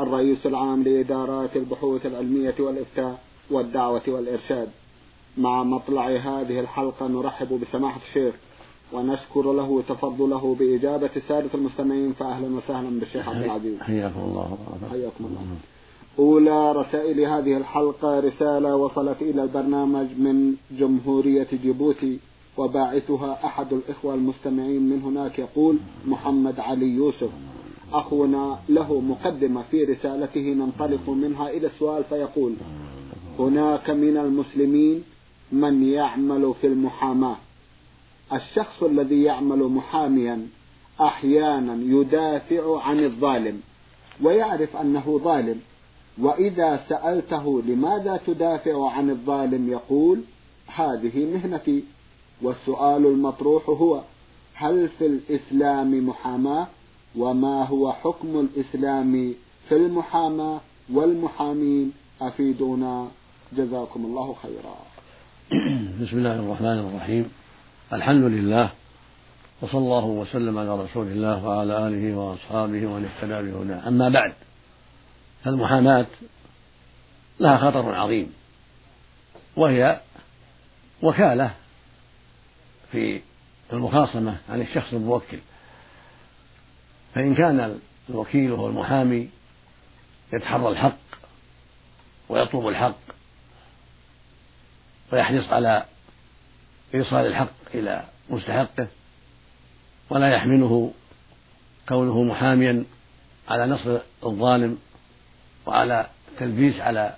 الرئيس العام لإدارات البحوث العلمية والإفتاء والدعوة والإرشاد. مع مطلع هذه الحلقة نرحب بسماحة الشيخ ونشكر له تفضله بإجابة سادة المستمعين فأهلا وسهلا بالشيخ عبد العزيز. حياكم الله. حياكم الله. أولى رسائل هذه الحلقة رسالة وصلت إلى البرنامج من جمهورية جيبوتي وباعثها أحد الإخوة المستمعين من هناك يقول محمد علي يوسف. أخونا له مقدمة في رسالته ننطلق منها إلى السؤال فيقول هناك من المسلمين من يعمل في المحاماة. الشخص الذي يعمل محاميا أحيانا يدافع عن الظالم ويعرف أنه ظالم وإذا سألته لماذا تدافع عن الظالم يقول هذه مهنتي. والسؤال المطروح هو هل في الإسلام محاماة؟ وما هو حكم الإسلام في المحاماة والمحامين. أفيدونا. جزاكم الله خيرا. بسم الله الرحمن الرحيم. الحمد لله وصلى الله وسلم على رسول الله وعلى آله وأصحابه ومن اهتدى بهداه. أما بعد فالمحاماة لها خطر عظيم وهي وكالة في المخاصمة عن الشخص الموكل. فإن كان الوكيل وهو المحامي يتحرى الحق ويطلب الحق ويحرص على إيصال الحق إلى مستحقه ولا يحمله كونه محاميا على نصر الظالم وعلى التلبيس على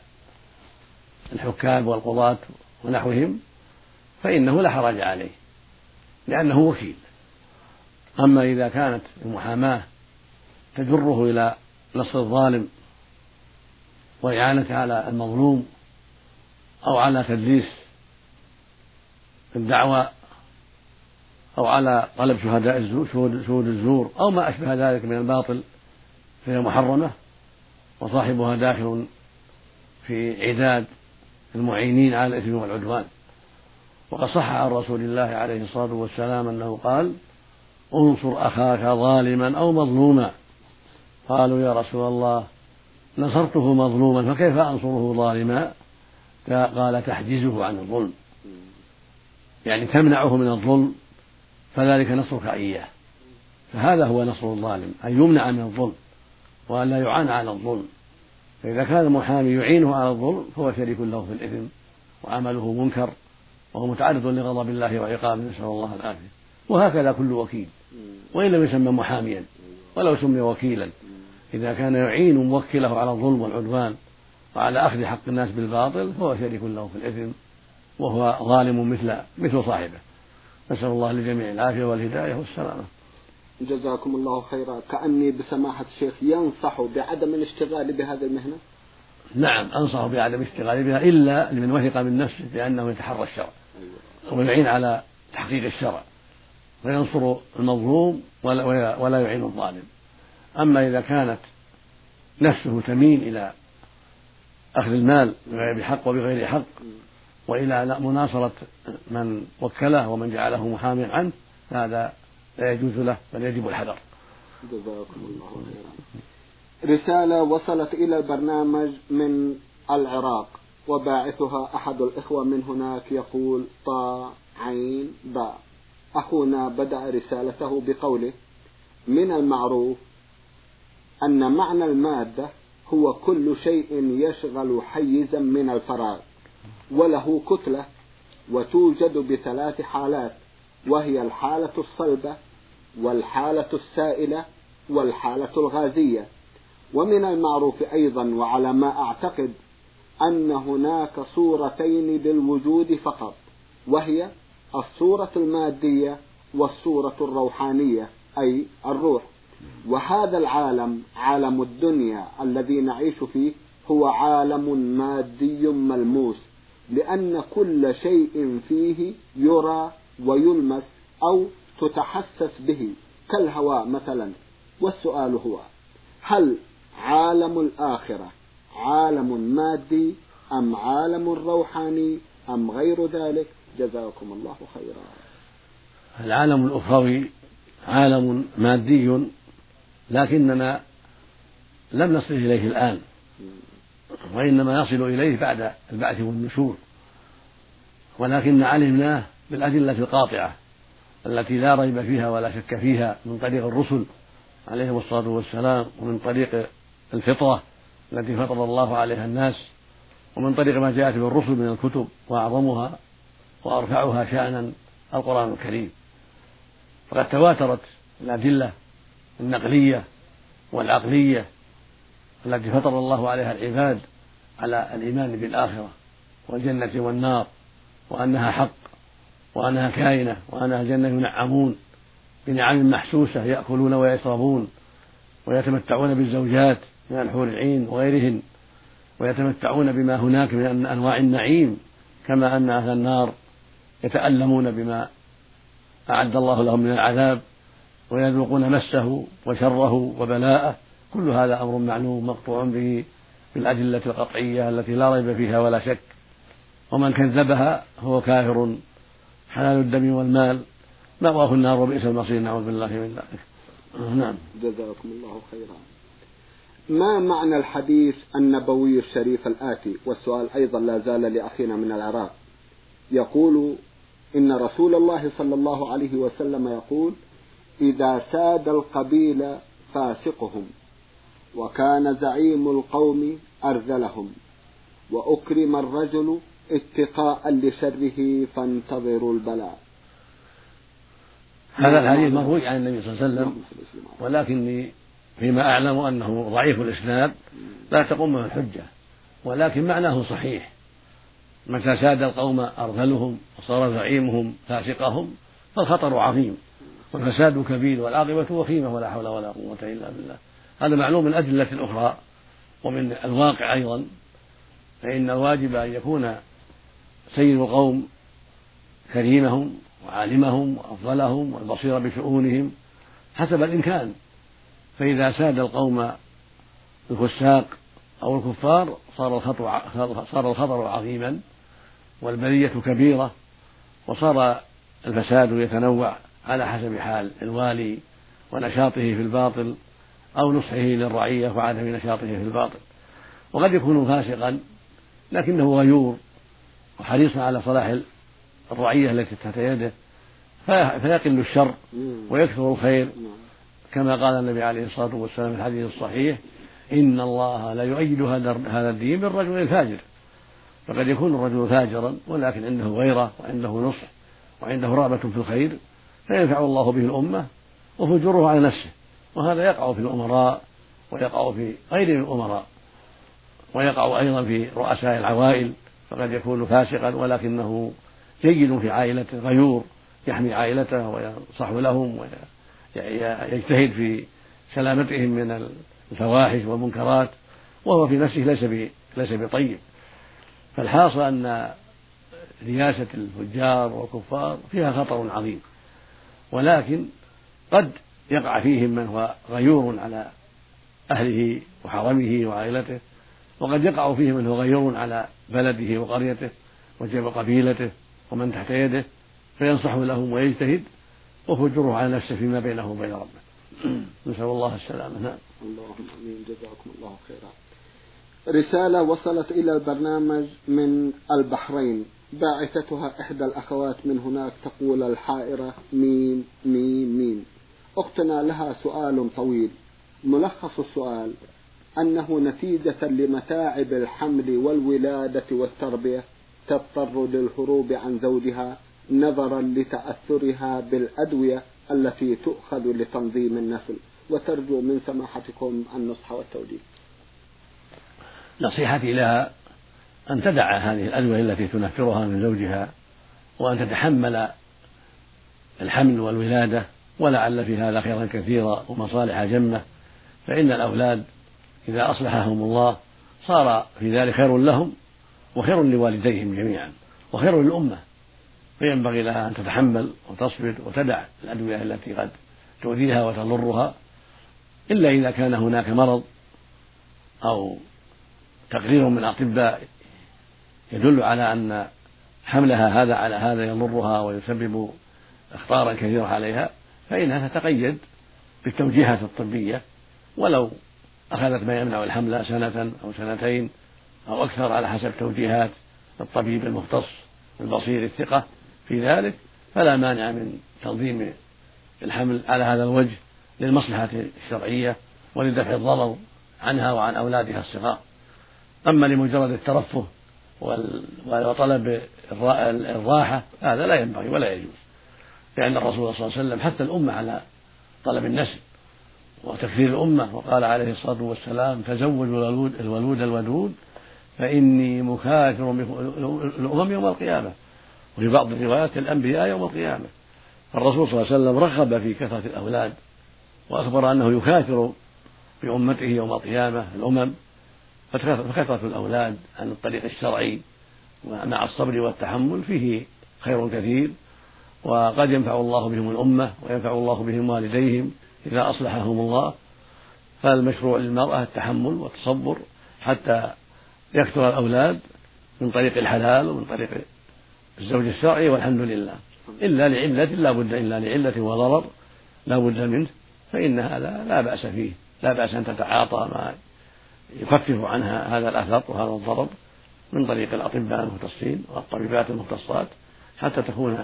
الحكام والقضاة ونحوهم فإنه لا حرج عليه لأنه وكيل. أما إذا كانت المحاماة تجره إلى نصر الظالم وإعانته على المظلوم أو على تدليس الدعوى أو على طلب شهداء الزور شهود الزور أو ما أشبه ذلك من الباطل فهي محرمة وصاحبها داخل في عداد المعينين على الإثم والعدوان. وقد صح عن رسول الله عليه الصلاة والسلام أنه قال انصر أخاك ظالما أو مظلوما. قالوا يا رسول الله نصرته مظلوما فكيف أنصره ظالما؟ قال تحجزه عن الظلم. يعني تمنعه من الظلم فذلك نصرك إياه. فهذا هو نصر الظالم أن يمنع من الظلم وأن لا يعان على الظلم. فإذا كان المحامي يعينه على الظلم فهو شريك له في الإثم وعمله منكر وهو متعرض لغضب الله وعقابه نسأل الله العافية. وهكذا كل وكيل وإن لم يسمى محاميا ولو سمي وكيلا. إذا كان يعين موكله على الظلم والعدوان وعلى أخذ حق الناس بالباطل فهو شريك له في الإثم وهو ظالم مثل مثل صاحبه. نسأل الله للجميع العافية والهداية والسلامة. جزاكم الله خيرا. كأني بسماحة الشيخ ينصح بعدم الاشتغال بهذه المهنة؟ نعم أنصح بعدم الاشتغال بها إلا لمن وثق من نفسه بأنه يتحرى الشرع ويعين على تحقيق الشرع. وينصر المظلوم ولا, ولا يعين الظالم. أما إذا كانت نفسه تميل إلى أخذ المال بحق وبغير حق وإلى مناصرة من وكله ومن جعله محاميا عنه فهذا لا يجوز له بل يجب الحذر. جزاكم الله خيرا. رسالة وصلت إلى البرنامج من العراق وباعثها أحد الإخوة من هناك يقول طا عين باء. أخونا بدأ رسالته بقوله من المعروف أن معنى المادة هو كل شيء يشغل حيزا من الفراغ وله كتلة وتوجد بثلاث حالات وهي الحالة الصلبة والحالة السائلة والحالة الغازية. ومن المعروف أيضا وعلى ما أعتقد أن هناك صورتين للوجود فقط وهي الصورة المادية والصورة الروحانية أي الروح. وهذا العالم عالم الدنيا الذي نعيش فيه هو عالم مادي ملموس لأن كل شيء فيه يرى ويلمس أو تتحسس به. كالهواء مثلا والسؤال هو هل عالم الآخرة عالم مادي أم عالم روحاني أم غير ذلك؟ جزاكم الله خيرا. العالم الأخروي عالم مادي لكننا لم نصل إليه الآن وإنما نصل إليه بعد البعث والنشور. ولكن علمناه بالأدلة القاطعة التي لا ريب فيها ولا شك فيها من طريق الرسل عليهم الصلاة والسلام ومن طريق الفطرة التي فطر الله عليها الناس ومن طريق ما جاءت به الرسل من الكتب وأعظمها وأرفعها شأنا القرآن الكريم. فقد تواترت الأدلة النقلية والعقلية التي فطر الله عليها العباد على الإيمان بالآخرة والجنة والنار وأنها حق وأنها كائنة وأنها الجنة ينعمون بنعم محسوسة يأكلون ويشربون ويتمتعون بالزوجات من الحور العين وغيرهن ويتمتعون بما هناك من أنواع النعيم كما أن أهل النار يتألمون بما أعد الله لهم من العذاب ويذوقون مسه وشره وبلاءه. كل هذا أمر معلوم مقطوع به بالأدلة القطعية التي لا ريب فيها ولا شك. ومن كذبها هو كافر. حلال الدم والمال. مأواه النار وبئس المصير. نعوذ بالله من ذلك. نعم. جزاكم الله خيرا. ما معنى الحديث النبوي الشريف الآتي؟ والسؤال أيضا لا زال لأخينا من العراق. يقول إن رسول الله صلى الله عليه وسلم يقول إذا ساد القبيل فاسقهم وكان زعيم القوم أرذلهم وأكرم الرجل اتقاء لشره فانتظروا البلاء هذا الحديث مروي عن النبي صلى الله عليه وسلم ولكني فيما أعلم أنه ضعيف الإسناد لا تقوم به الحجة ولكن معناه صحيح متى ساد القوم أرذلهم وصار زعيمهم فاسقهم فالخطر عظيم والفساد كبير والعاقبة وخيمة ولا حول ولا قوة إلا بالله. هذا معلوم من أدلة أخرى ومن الواقع أيضا فإن الواجب أن يكون سيد القوم كريمهم وعالمهم وأفضلهم والبصير بشؤونهم حسب الإمكان. فإذا ساد القوم الفساق أو الكفار صار الخطر صار الخطر عظيما والبلية كبيرة وصار الفساد يتنوع. على حسب حال الوالي ونشاطه في الباطل أو نصحه للرعية وعدم نشاطه في الباطل. وقد يكون فاسقا لكنه غيور وحريص على صلاح الرعية التي تحت يده فيقل الشر ويكثر الخير. كما قال النبي عليه الصلاة والسلام في الحديث الصحيح إن الله لا يؤيد هذا الدين بالرجل الفاجر. فقد يكون الرجل فاجرا ولكن عنده غيرة وعنده نصح وعنده رغبة في الخير. فينفع الله به الأمة وفجره على نفسه وهذا يقع في الأمراء ويقع في غير الأمراء ويقع أيضا في رؤساء العوائل فقد يكون فاسقا ولكنه جيد في عائلته غيور يحمي عائلته وينصح لهم ويجتهد في سلامتهم من الفواحش والمنكرات وهو في نفسه ليس ليس بطيب. فالحاصل أن رياسة الفجار والكفار فيها خطر عظيم. ولكن قد يقع فيهم من هو غيور على أهله وحرمه وعائلته وقد يقع فيه من هو غيور على بلده وقريته وجب قبيلته ومن تحت يده فينصح لهم ويجتهد وفجره على نفسه فيما بينه وبين ربه. نسأل الله السلامة. نعم. اللهم آمين. جزاكم الله خيرا. رسالة وصلت إلى البرنامج من البحرين. باعثتها إحدى الأخوات من هناك تقول الحائرة مين مين مين أختنا لها سؤال طويل. ملخص السؤال أنه نتيجة لمتاعب الحمل والولادة والتربية تضطر للهروب عن زوجها نظرا لتأثرها بالأدوية التي تؤخذ لتنظيم النسل. وترجو من سماحتكم النصح والتوجيه. نصيحتي لها أن تدع هذه الأدوية التي تنفرها من زوجها وأن تتحمل الحمل والولادة ولعل في هذا خيرا كثيرا ومصالح جمة فإن الأولاد إذا أصلحهم الله صار في ذلك خير لهم وخير لوالديهم جميعا وخير للأمة. فينبغي لها أن تتحمل وتصبر وتدع الأدوية التي قد تؤذيها وتضرها إلا إذا كان هناك مرض أو تقرير من الأطباء يدل على أن حملها هذا على هذا يضرها ويسبب أخطارا كثيرة عليها فإنها تتقيد بالتوجيهات الطبية ولو أخذت ما يمنع الحمل سنة أو سنتين أو أكثر على حسب توجيهات الطبيب المختص البصير الثقة في ذلك فلا مانع من تنظيم الحمل على هذا الوجه للمصلحة الشرعية ولدفع الضرر عنها وعن أولادها الصغار. أما لمجرد الترفه وطلب الراحة هذا لا ينبغي ولا يجوز لأن الرسول صلى الله عليه وسلم حث الأمة على طلب النسل وتكثير الأمة وقال عليه الصلاة والسلام تزوجوا الولود الولود الودود فإني مكاثر الأمم يوم القيامة وفي بعض الروايات الأنبياء يوم القيامة. الرسول صلى الله عليه وسلم رغب في كثرة الأولاد وأخبر أنه يكاثر بأمته يوم القيامة الأمم فكثرة الأولاد عن الطريق الشرعي ومع الصبر والتحمل؟ فيه خير كثير وقد ينفع الله بهم الأمة وينفع الله بهم والديهم إذا أصلحهم الله. فالمشروع للمرأة التحمل والتصبر حتى يكثر الأولاد من طريق الحلال ومن طريق الزوج الشرعي والحمد لله. إلا لعلة لا بد إلا لعلة وضرر لا بد منه فإن هذا لا بأس فيه لا بأس أن تتعاطى ما يخفف عنها هذا الأثر وهذا الضرر من طريق الأطباء المختصين والطبيبات المختصات حتى تكون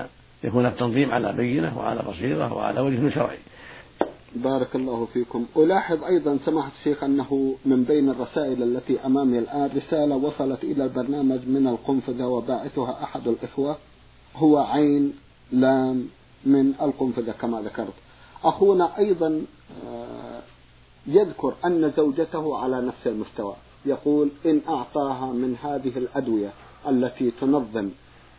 يكون التنظيم على بينة وعلى بصيرة وعلى وجه شرعي. بارك الله فيكم. ألاحظ أيضا سماحة الشيخ أنه من بين الرسائل التي أمامي الآن رسالة وصلت إلى البرنامج من القنفذة وباعثها أحد الإخوة. هو عين لام من القنفذة كما ذكرت. أخونا أيضا آه، يذكر أن زوجته على نفس المستوى. يقول إن أعطاها من هذه الأدوية التي تنظم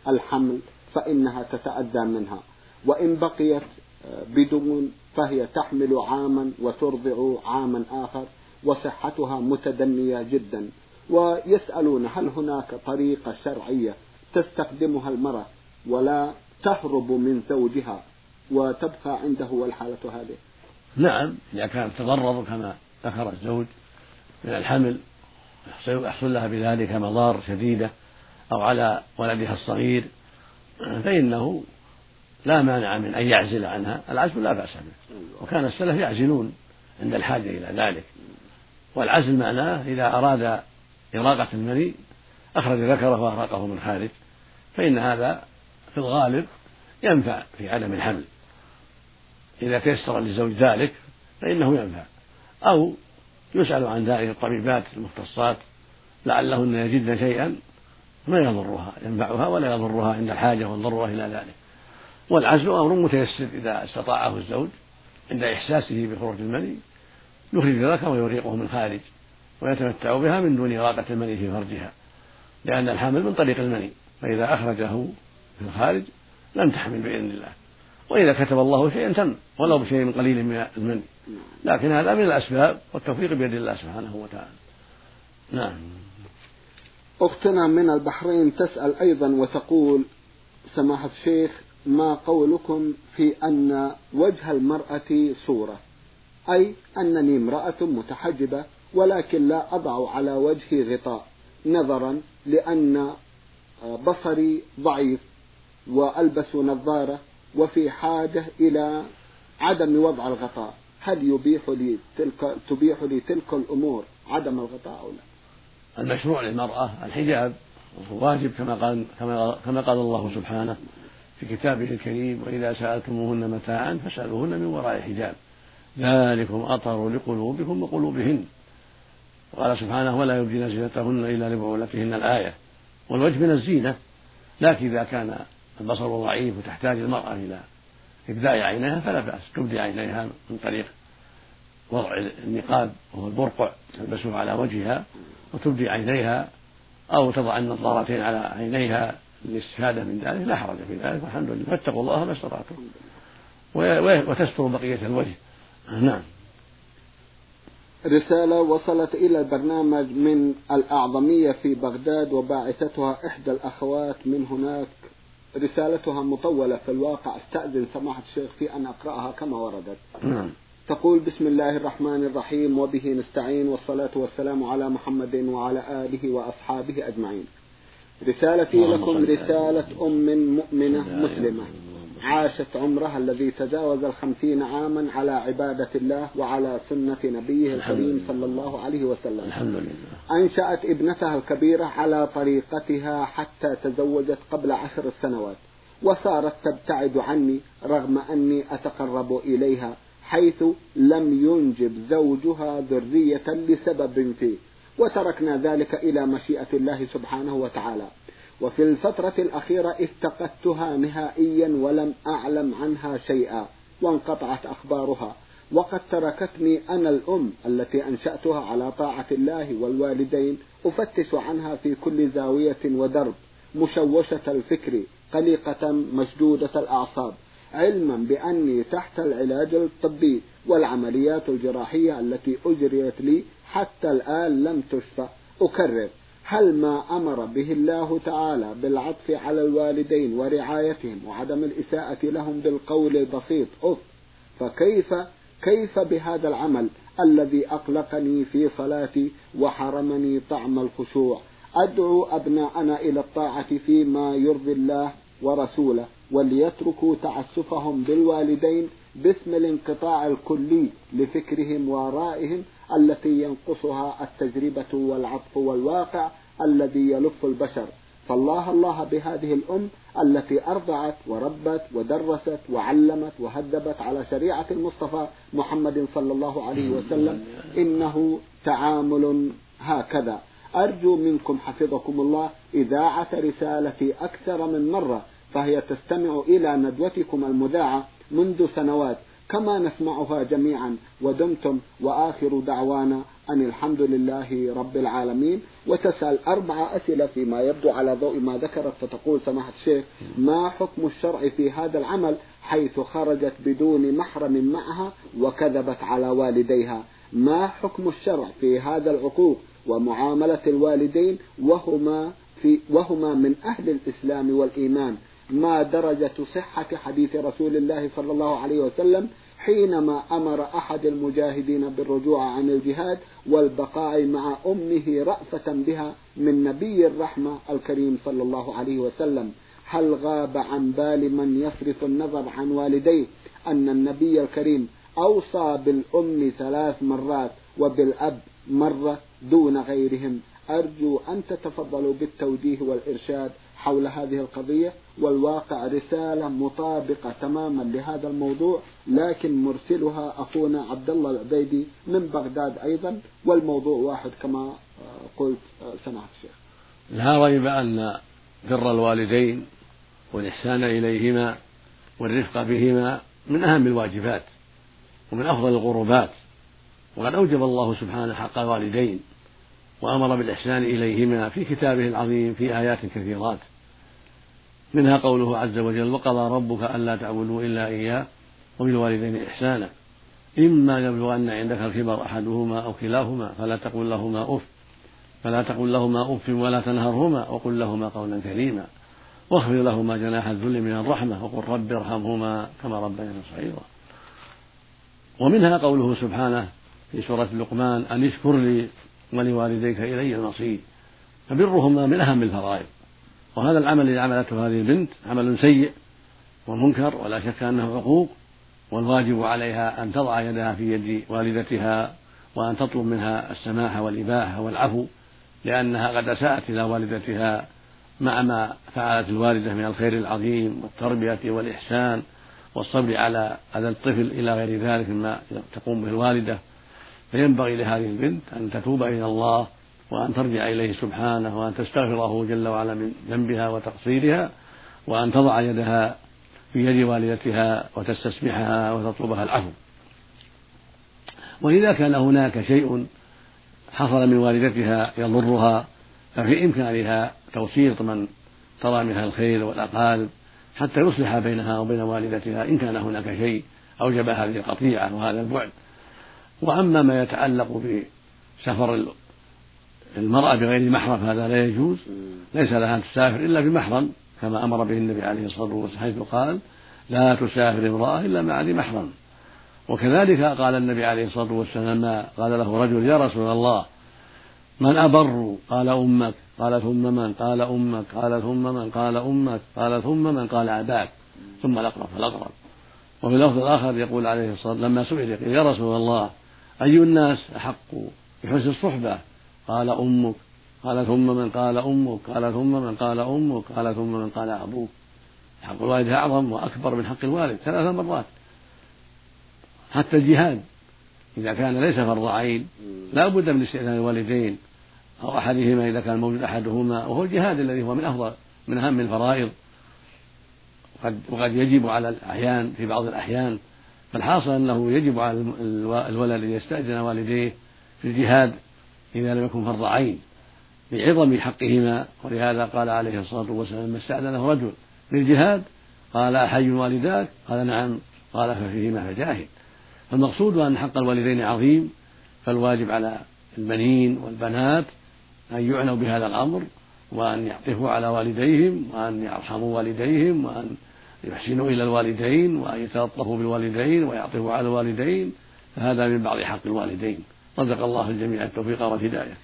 الحمل فإنها تتأذى منها. وإن بقيت بدون فهي تحمل عاما وترضع عاما آخر وصحتها متدنية جدا. ويسألون هل هناك طريقة شرعية تستخدمها المرأة ولا تهرب من زوجها وتبقى عنده والحالة هذه؟ نعم إذا كانت تضرر كما ذكر الزوج من الحمل يحصل لها بذلك مضار شديدة أو على ولدها الصغير فإنه لا مانع من أن يعزل عنها العزل لا بأس به. وكان السلف يعزلون عند الحاجة إلى ذلك. والعزل معناه إذا أراد إراقة المني أخرج ذكره وأراقه من خارج فإن هذا في الغالب ينفع في عدم الحمل. إذا تيسر للزوج ذلك فإنه ينفع. أو يسأل عن ذلك الطبيبات المختصات لعلهن يجدن شيئا ما يضرها ينفعها ولا يضرها عند الحاجة والضرورة إلى ذلك. والعزل أمر متيسر إذا استطاعه الزوج عند إحساسه بخروج المني يخرج ذلك ويريقه من خارج ويتمتع بها من دون إراقة المني في فرجها لأن الحمل من طريق المني فإذا أخرجه في الخارج لم تحمل بإذن الله. وإذا كتب الله شيئا تم ولو بشيء قليل من المني لكن هذا من الأسباب والتوفيق بيد الله سبحانه وتعالى. نعم. أختنا من البحرين تسأل أيضا وتقول سماحة الشيخ ما قولكم في أن وجه المرأة صورة؟ أي أنني امرأة متحجبة ولكن لا أضع على وجهي غطاء نظرا لأن بصري ضعيف وألبس نظارة وفي حاجة إلى عدم وضع الغطاء. هل يبيح لي تلك تبيح لي تلك الأمور عدم الغطاء أو لا؟ المشروع للمرأة الحجاب واجب كما قال كما كما قال الله سبحانه في كتابه الكريم وإذا سألتموهن متاعا فاسألوهن من وراء حجاب ذلكم أطهر لقلوبكم وقلوبهن. وقال سبحانه ولا يبدين زينتهن إلا لبعولتهن الآية. والوجه من الزينة لكن إذا كان البصر ضعيف وتحتاج المرأة إلى إبداء عينيها فلا بأس. تبدي عينيها من طريق وضع النقاب وهو البرقع تلبسه على وجهها وتبدي عينيها أو تضع النظارتين على عينيها للاستفادة من ذلك. لا حرج في ذلك. والحمد لله. فاتقوا الله ما استطعتم. وتستر بقية الوجه. نعم. رسالة وصلت إلى البرنامج من الأعظمية في بغداد وباعثتها إحدى الأخوات من هناك رسالتها مطولة في الواقع. أستأذن سماحة الشيخ في أن أقرأها كما وردت. نعم. تقول بسم الله الرحمن الرحيم وبه نستعين والصلاة والسلام على محمد وعلى آله وأصحابه أجمعين. رسالتي لكم رسالة أم مؤمنة مسلمة. عاشت عمرها الذي تجاوز الخمسين عاما على عبادة الله وعلى سنة نبيه الكريم صلى الله عليه وسلم. الحمد لله. أنشأت ابنتها الكبيرة على طريقتها حتى تزوجت قبل عشر سنوات وصارت تبتعد عني رغم أني أتقرب إليها حيث لم ينجب زوجها ذرية لسبب فيه وتركنا ذلك إلى مشيئة الله سبحانه وتعالى. وفي الفترة الأخيرة افتقدتها نهائيا ولم أعلم عنها شيئا وانقطعت أخبارها. وقد تركتني أنا الأم التي أنشأتها على طاعة الله والوالدين أفتش عنها في كل زاوية ودرب مشوشة الفكر قلقة مشدودة الأعصاب علما بأني تحت العلاج الطبي والعمليات الجراحية التي أجريت لي حتى الآن لم تشفى. أكرر هل ما أمر به الله تعالى بالعطف على الوالدين ورعايتهم وعدم الإساءة لهم بالقول البسيط أف فكيف كيف بهذا العمل الذي أقلقني في صلاتي وحرمني طعم الخشوع؟ أدعو أبناءنا إلى الطاعة فيما يرضي الله ورسوله وليتركوا تعسفهم بالوالدين باسم الانقطاع الكلي لفكرهم وارائهم التي ينقصها التجربة والعطف والواقع الذي يلف البشر. فالله الله بهذه الأم التي أرضعت وربت ودرست وعلمت وهذبت على شريعة المصطفى محمد صلى الله عليه وسلم. إنه تعامل هكذا. أرجو منكم حفظكم الله إذاعة رسالتي أكثر من مرة فهي تستمع إلى ندوتكم المذاعة منذ سنوات. كما نسمعها جميعا ودمتم وآخر دعوانا أن الحمد لله رب العالمين. وتسأل أربع أسئلة فيما يبدو على ضوء ما ذكرت فتقول سماحة الشيخ ما حكم الشرع في هذا العمل حيث خرجت بدون محرم معها وكذبت على والديها؟ ما حكم الشرع في هذا العقوق ومعاملة الوالدين؟ وهما في وهما من أهل الإسلام والإيمان. ما درجة صحة حديث رسول الله صلى الله عليه وسلم حينما أمر أحد المجاهدين بالرجوع عن الجهاد والبقاء مع أمه رأفة بها من نبي الرحمة الكريم صلى الله عليه وسلم. هل غاب عن بال من يصرف النظر عن والديه أن النبي الكريم أوصى بالأم ثلاث مرات وبالأب مرة دون غيرهم؟ أرجو أن تتفضلوا بالتوجيه والإرشاد حول هذه القضية. والواقع رسالة مطابقة تماما لهذا الموضوع لكن مرسلها أخونا عبد الله العبيدي من بغداد أيضا والموضوع واحد كما قلت سمعت الشيخ لا ريب أن بر الوالدين والإحسان إليهما والرفق بهما من أهم الواجبات ومن أفضل القربات وقد أوجب الله سبحانه حق الوالدين وأمر بالإحسان إليهما في كتابه العظيم في آيات كثيرات. منها قوله عز وجل وقضى ربك ألا تعبدوا إلا إياه وبالوالدين إحسانا. إما يبلغن عندك الكبر أحدهما أو كلاهما فلا تقل لهما أف فلا تقل لهما أف ولا تنهرهما وقل لهما قولا كريما. واخفض لهما جناح الذل من الرحمة وقل رب ارحمهما كما ربياني صغيرا. ومنها قوله سبحانه في سورة لقمان أن اشكر لي ولوالديك إلي المصير. فبرهما من أهم الفرائض. وهذا العمل الذي عملته هذه البنت عمل سيء ومنكر ولا شك أنه عقوق والواجب عليها أن تضع يدها في يد والدتها وأن تطلب منها السماحة والإباحة والعفو لأنها قد أساءت إلى والدتها مع ما فعلت الوالدة من الخير العظيم والتربية والإحسان والصبر على أذى الطفل إلى غير ذلك مما تقوم به الوالدة. فينبغي لهذه البنت أن تتوب إلى الله وأن ترجع إليه سبحانه وأن تستغفره جل وعلا من ذنبها وتقصيرها وأن تضع يدها في يد والدتها وتستسمحها وتطلبها العفو. وإذا كان هناك شيء حصل من والدتها يضرها ففي إمكانها توسيط من ترى منها الخير والأقارب حتى يصلح بينها وبين والدتها إن كان هناك شيء أوجب هذه القطيعة وهذا البعد. وأما ما يتعلق بسفر المرأة بغير محرم هذا لا يجوز. ليس لها أن تسافر إلا بمحرم كما أمر به النبي عليه الصلاة والسلام حيث قال لا تسافر امرأة إلا مع ذي محرم. وكذلك قال النبي عليه الصلاة والسلام ما قال له رجل يا رسول الله من أبر؟ قال أمك. قال ثم من؟ قال أمك. قال ثم من؟ قال أمك. قال ثم من؟ قال أباك. ثم الأقرب فالأقرب وفي اللفظ الآخر يقول عليه الصلاة والسلام لما سئل يقول يا رسول الله أي الناس أحق بحسن الصحبة؟ قال أمك. قال ثم من قال أمك. قال ثم من قال أمك. قال ثم من قال أبوك. حق الوالد أعظم وأكبر من حق الوالد ثلاث مرات. حتى الجهاد. إذا كان ليس فرض عين لا بد من استئذان الوالدين. أو أحدهما إذا كان موجود أحدهما وهو الجهاد الذي هو من أفضل من أهم الفرائض. وقد وقد يجب على الأحيان في بعض الأحيان فالحاصل أنه يجب على الولد أن يستأذن والديه في الجهاد. إذا لم يكن فرض عين لعظم حقهما. ولهذا قال عليه الصلاة والسلام لما استأذنه رجل للجهاد قال أحي والداك؟ قال نعم. قال ففيهما فجاهد. فالمقصود أن حق الوالدين عظيم فالواجب على البنين والبنات أن يعنوا بهذا الأمر وأن يعطفوا على والديهم وأن يرحموا والديهم وأن يحسنوا إلى الوالدين وأن يتلطفوا بالوالدين ويعطفوا على الوالدين. فهذا من بعض حق الوالدين. رزق الله الجميع التوفيق والهداية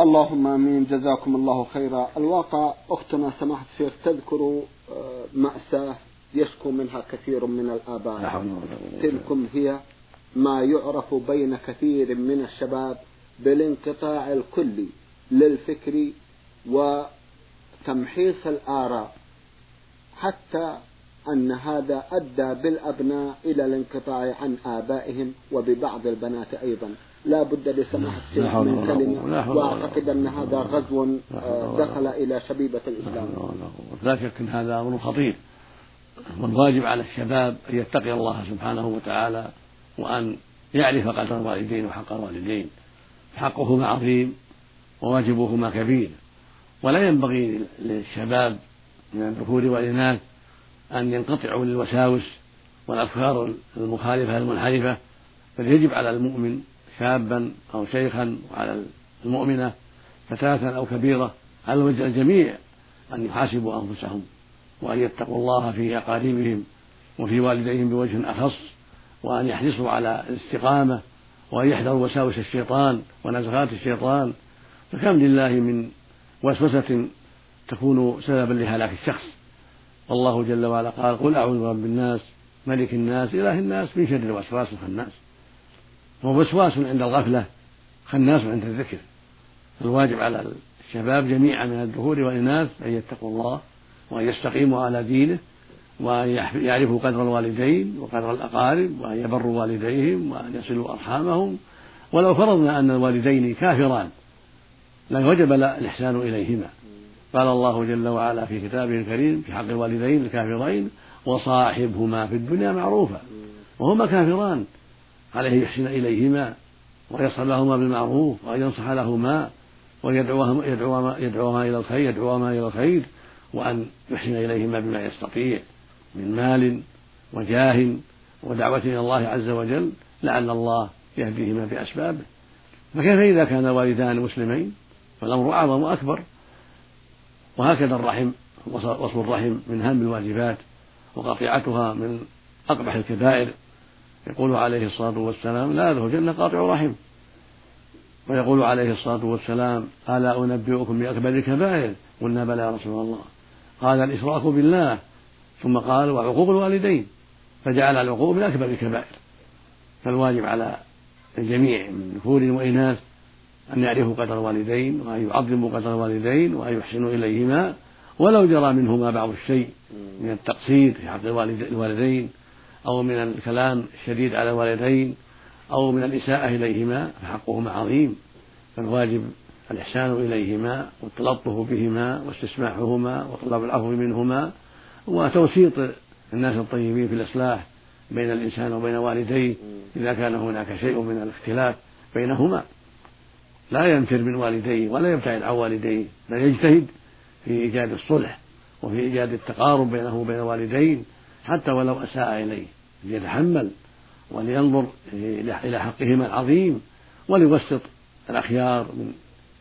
اللهم آمين. جزاكم الله خيرا. الواقع أختنا سماحة الشيخ تذكر آه، مأساة يشكو منها كثير من الآباء. تلكم هي ما يعرف بين كثير من الشباب بالانقطاع الكلي للفكر وتمحيص الآراء حتى أن هذا أدى بالأبناء إلى الانقطاع عن آبائهم وببعض البنات أيضا. لا بد لسماحة الشيخ من كلمة وأعتقد أن هذا غزو دخل إلى شبيبة الإسلام. لا شك أن هذا أمر خطير. والواجب على الشباب أن يتقي الله سبحانه وتعالى وأن يعرف قدر الوالدين وحق الوالدين. حقهما عظيم وواجبهما كبير. ولا ينبغي للشباب من الذكور والإناث أن ينقطعوا للوساوس والأفكار المخالفة المنحرفة بل يجب على المؤمن شابا أو شيخا وعلى المؤمنة فتاة أو كبيرة على وجه الجميع أن يحاسبوا أنفسهم وأن يتقوا الله في أقاربهم وفي والديهم بوجه أخص وأن يحرصوا على الاستقامة وأن يحذروا وساوس الشيطان ونزغات الشيطان. فكم لله من وسوسة تكون سببا لهلاك الشخص. والله جل وعلا قال قل أعوذ برب الناس ملك الناس إله الناس من شر الوسواس الخناس. هو وسواس عند الغفلة خناس عند الذكر. فالواجب على الشباب جميعا من الذكور والإناث أن يتقوا الله وأن يستقيموا على دينه وأن يعرفوا قدر الوالدين وقدر الأقارب وأن يبروا والديهم وأن يصلوا أرحامهم. ولو فرضنا أن الوالدين كافران وجب الإحسان إليهما. قال الله جل وعلا في كتابه الكريم في حق الوالدين الكافرين وصاحبهما في الدنيا معروفا وهما كافران. عليه يحسن إليهما ويصل لهما بالمعروف وأن ينصح لهما ويدعوهما يدعوهما يدعوهما إلى الخير يدعوهما إلى الخير وأن يحسن إليهما بما يستطيع من مال وجاه ودعوة إلى الله عز وجل لعل الله يهديهما بأسبابه. فكيف إذا كان والدان مسلمين؟ فالأمر أعظم وأكبر. وهكذا الرحم وصل الرحم من أهم الواجبات وقطيعتها من أقبح الكبائر. يقول عليه الصلاة والسلام لا يدخل الجنة قاطع رحم. ويقول عليه الصلاة والسلام ألا أنبئكم بأكبر الكبائر؟ قلنا بلى يا رسول الله. قال الإشراك بالله. ثم قال وعقوق الوالدين. فجعل العقوق من أكبر الكبائر. فالواجب على الجميع من ذكور وإناث أن يعرفوا قدر الوالدين وأن يعظموا قدر الوالدين وأن يحسنوا إليهما. ولو جرى منهما بعض الشيء من التقصير في حق الوالدين أو من الكلام الشديد على الوالدين أو من الإساءة إليهما فحقهما عظيم. فالواجب الإحسان إليهما والتلطف بهما واستسماحهما وطلب العفو منهما وتوسيط الناس الطيبين في الإصلاح بين الإنسان وبين والديه إذا كان هناك شيء من الاختلاف بينهما. لا ينفر من والديه ولا يبتعد عن والديه بل يجتهد في إيجاد الصلح وفي إيجاد التقارب بينه وبين الوالدين حتى ولو أساء إليه. ليتحمل ولينظر إلى حقهما العظيم وليوسط الأخيار من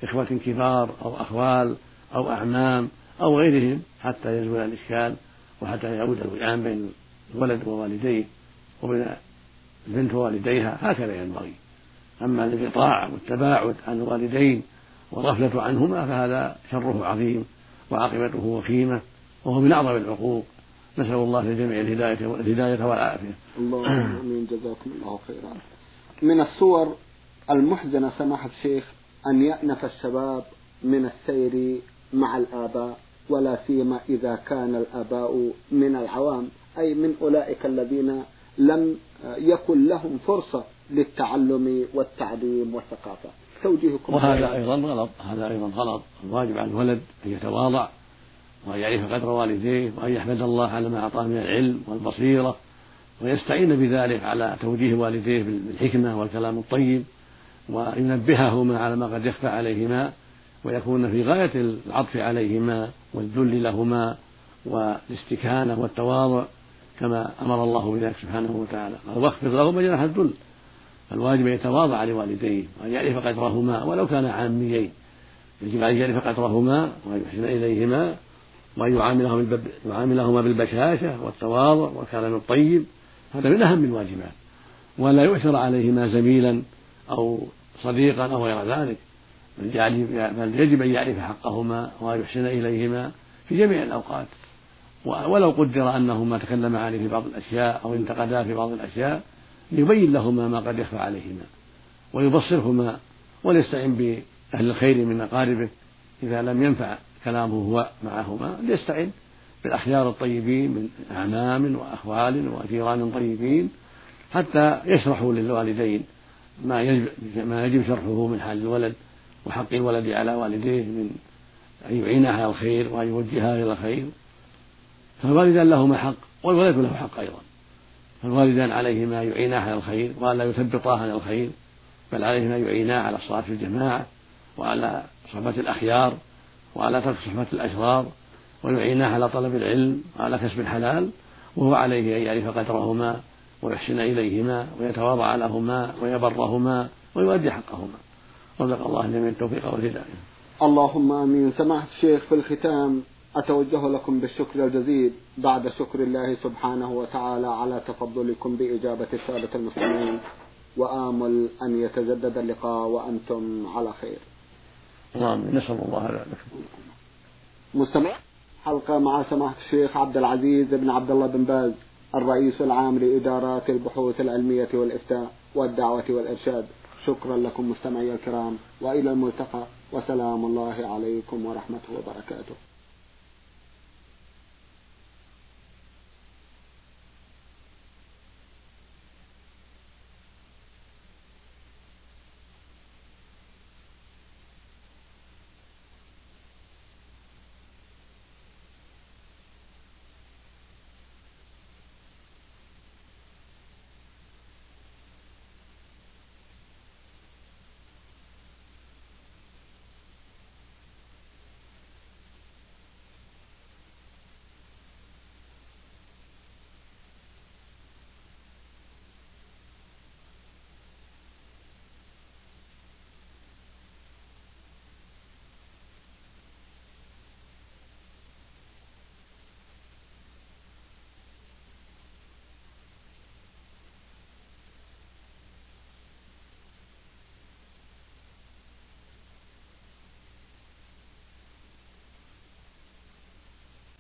إخوة كبار أو أخوال أو أعمام أو غيرهم حتى يزول الإشكال وحتى يعود الوئام بين الولد ووالديه وبين البنت ووالديها. هكذا ينبغي. أما الانقطاع والتباعد عن الوالدين والغفلة عنهما فهذا شره عظيم وعاقبته وخيمة وهو من أعظم العقوق. نسأل الله للجميع الهداية الهداية والعافية. اللهم آمين جزاكم الله خيرا. من الصور المحزنة سماحة الشيخ أن يأنف الشباب من السير مع الآباء ولا سيما إذا كان الآباء من العوام أي من أولئك الذين لم يكن لهم فرصة للتعلم والتعليم والثقافة توجيهكم وهذا أيضا غلط هذا أيضا غلط الواجب على الولد أن يتواضع وأن يعرف قدر والديه وأن يحمد الله على ما أعطاه من العلم والبصيرة ويستعين بذلك على توجيه والديه بالحكمة والكلام الطيب وينبههما على ما قد يخفى عليهما ويكون في غاية العطف عليهما والذل لهما والاستكانة والتواضع كما أمر الله بذلك سبحانه وتعالى. قال واخفض لهما جناح الذل. فالواجب أن يتواضع لوالديه وأن يعرف قدرهما ولو كان عاميين. يجب أن يعرف قدرهما وأن يحسن إليهما وأن يعاملهما يعاملهما بالبشاشة والتواضع والكلام الطيب. هذا من أهم الواجبات. ولا يؤثر عليهما زميلا أو صديقا أو غير ذلك. بل يجب أن يعرف حقهما وأن يحسن إليهما في جميع الأوقات. ولو قدر أنهما تكلما عليه في بعض الأشياء أو انتقدا في بعض الأشياء ليبين لهما ما قد يخفى عليهما. ويبصرهما وليستعن بأهل الخير من أقاربه إذا لم ينفع كلامه هو معهما ليستعن بالأخيار الطيبين من أعمام وأخوال وجيران طيبين حتى يشرحوا للوالدين ما يجب ما يجب شرحه من حال الولد وحق الولد على والديه من أن يعينه على الخير وأن يوجهه إلى الخير. فالوالدان لهما حق والولد له حق أيضا. فالوالدان عليهما يعيناه على الخير وألا يثبطاه عن الخير بل عليهما يعيناه على الصلاة في الجماعة وعلى صحبة الأخيار وعلى ترك صحبة الأشرار ويعيناه على طلب العلم وعلى كسب الحلال وهو عليه أن يعرف قدرهما ويحسن إليهما ويتواضع لهما ويبرهما ويؤدي حقهما. رزق الله الجميع التوفيق والهداية. اللهم آمين. سماحة الشيخ في الختام أتوجه لكم بالشكر الجزيل بعد شكر الله سبحانه وتعالى على تفضلكم بإجابة السادة المسلمين وآمل أن يتجدد اللقاء وأنتم على خير. نعم نسأل الله لكم. مستمع حلقة مع سماحة الشيخ عبد العزيز بن عبد الله بن باز الرئيس العام لإدارات البحوث العلمية والإفتاء والدعوة والإرشاد. شكرا لكم مستمعي الكرام وإلى الملتقى وسلام الله عليكم ورحمته وبركاته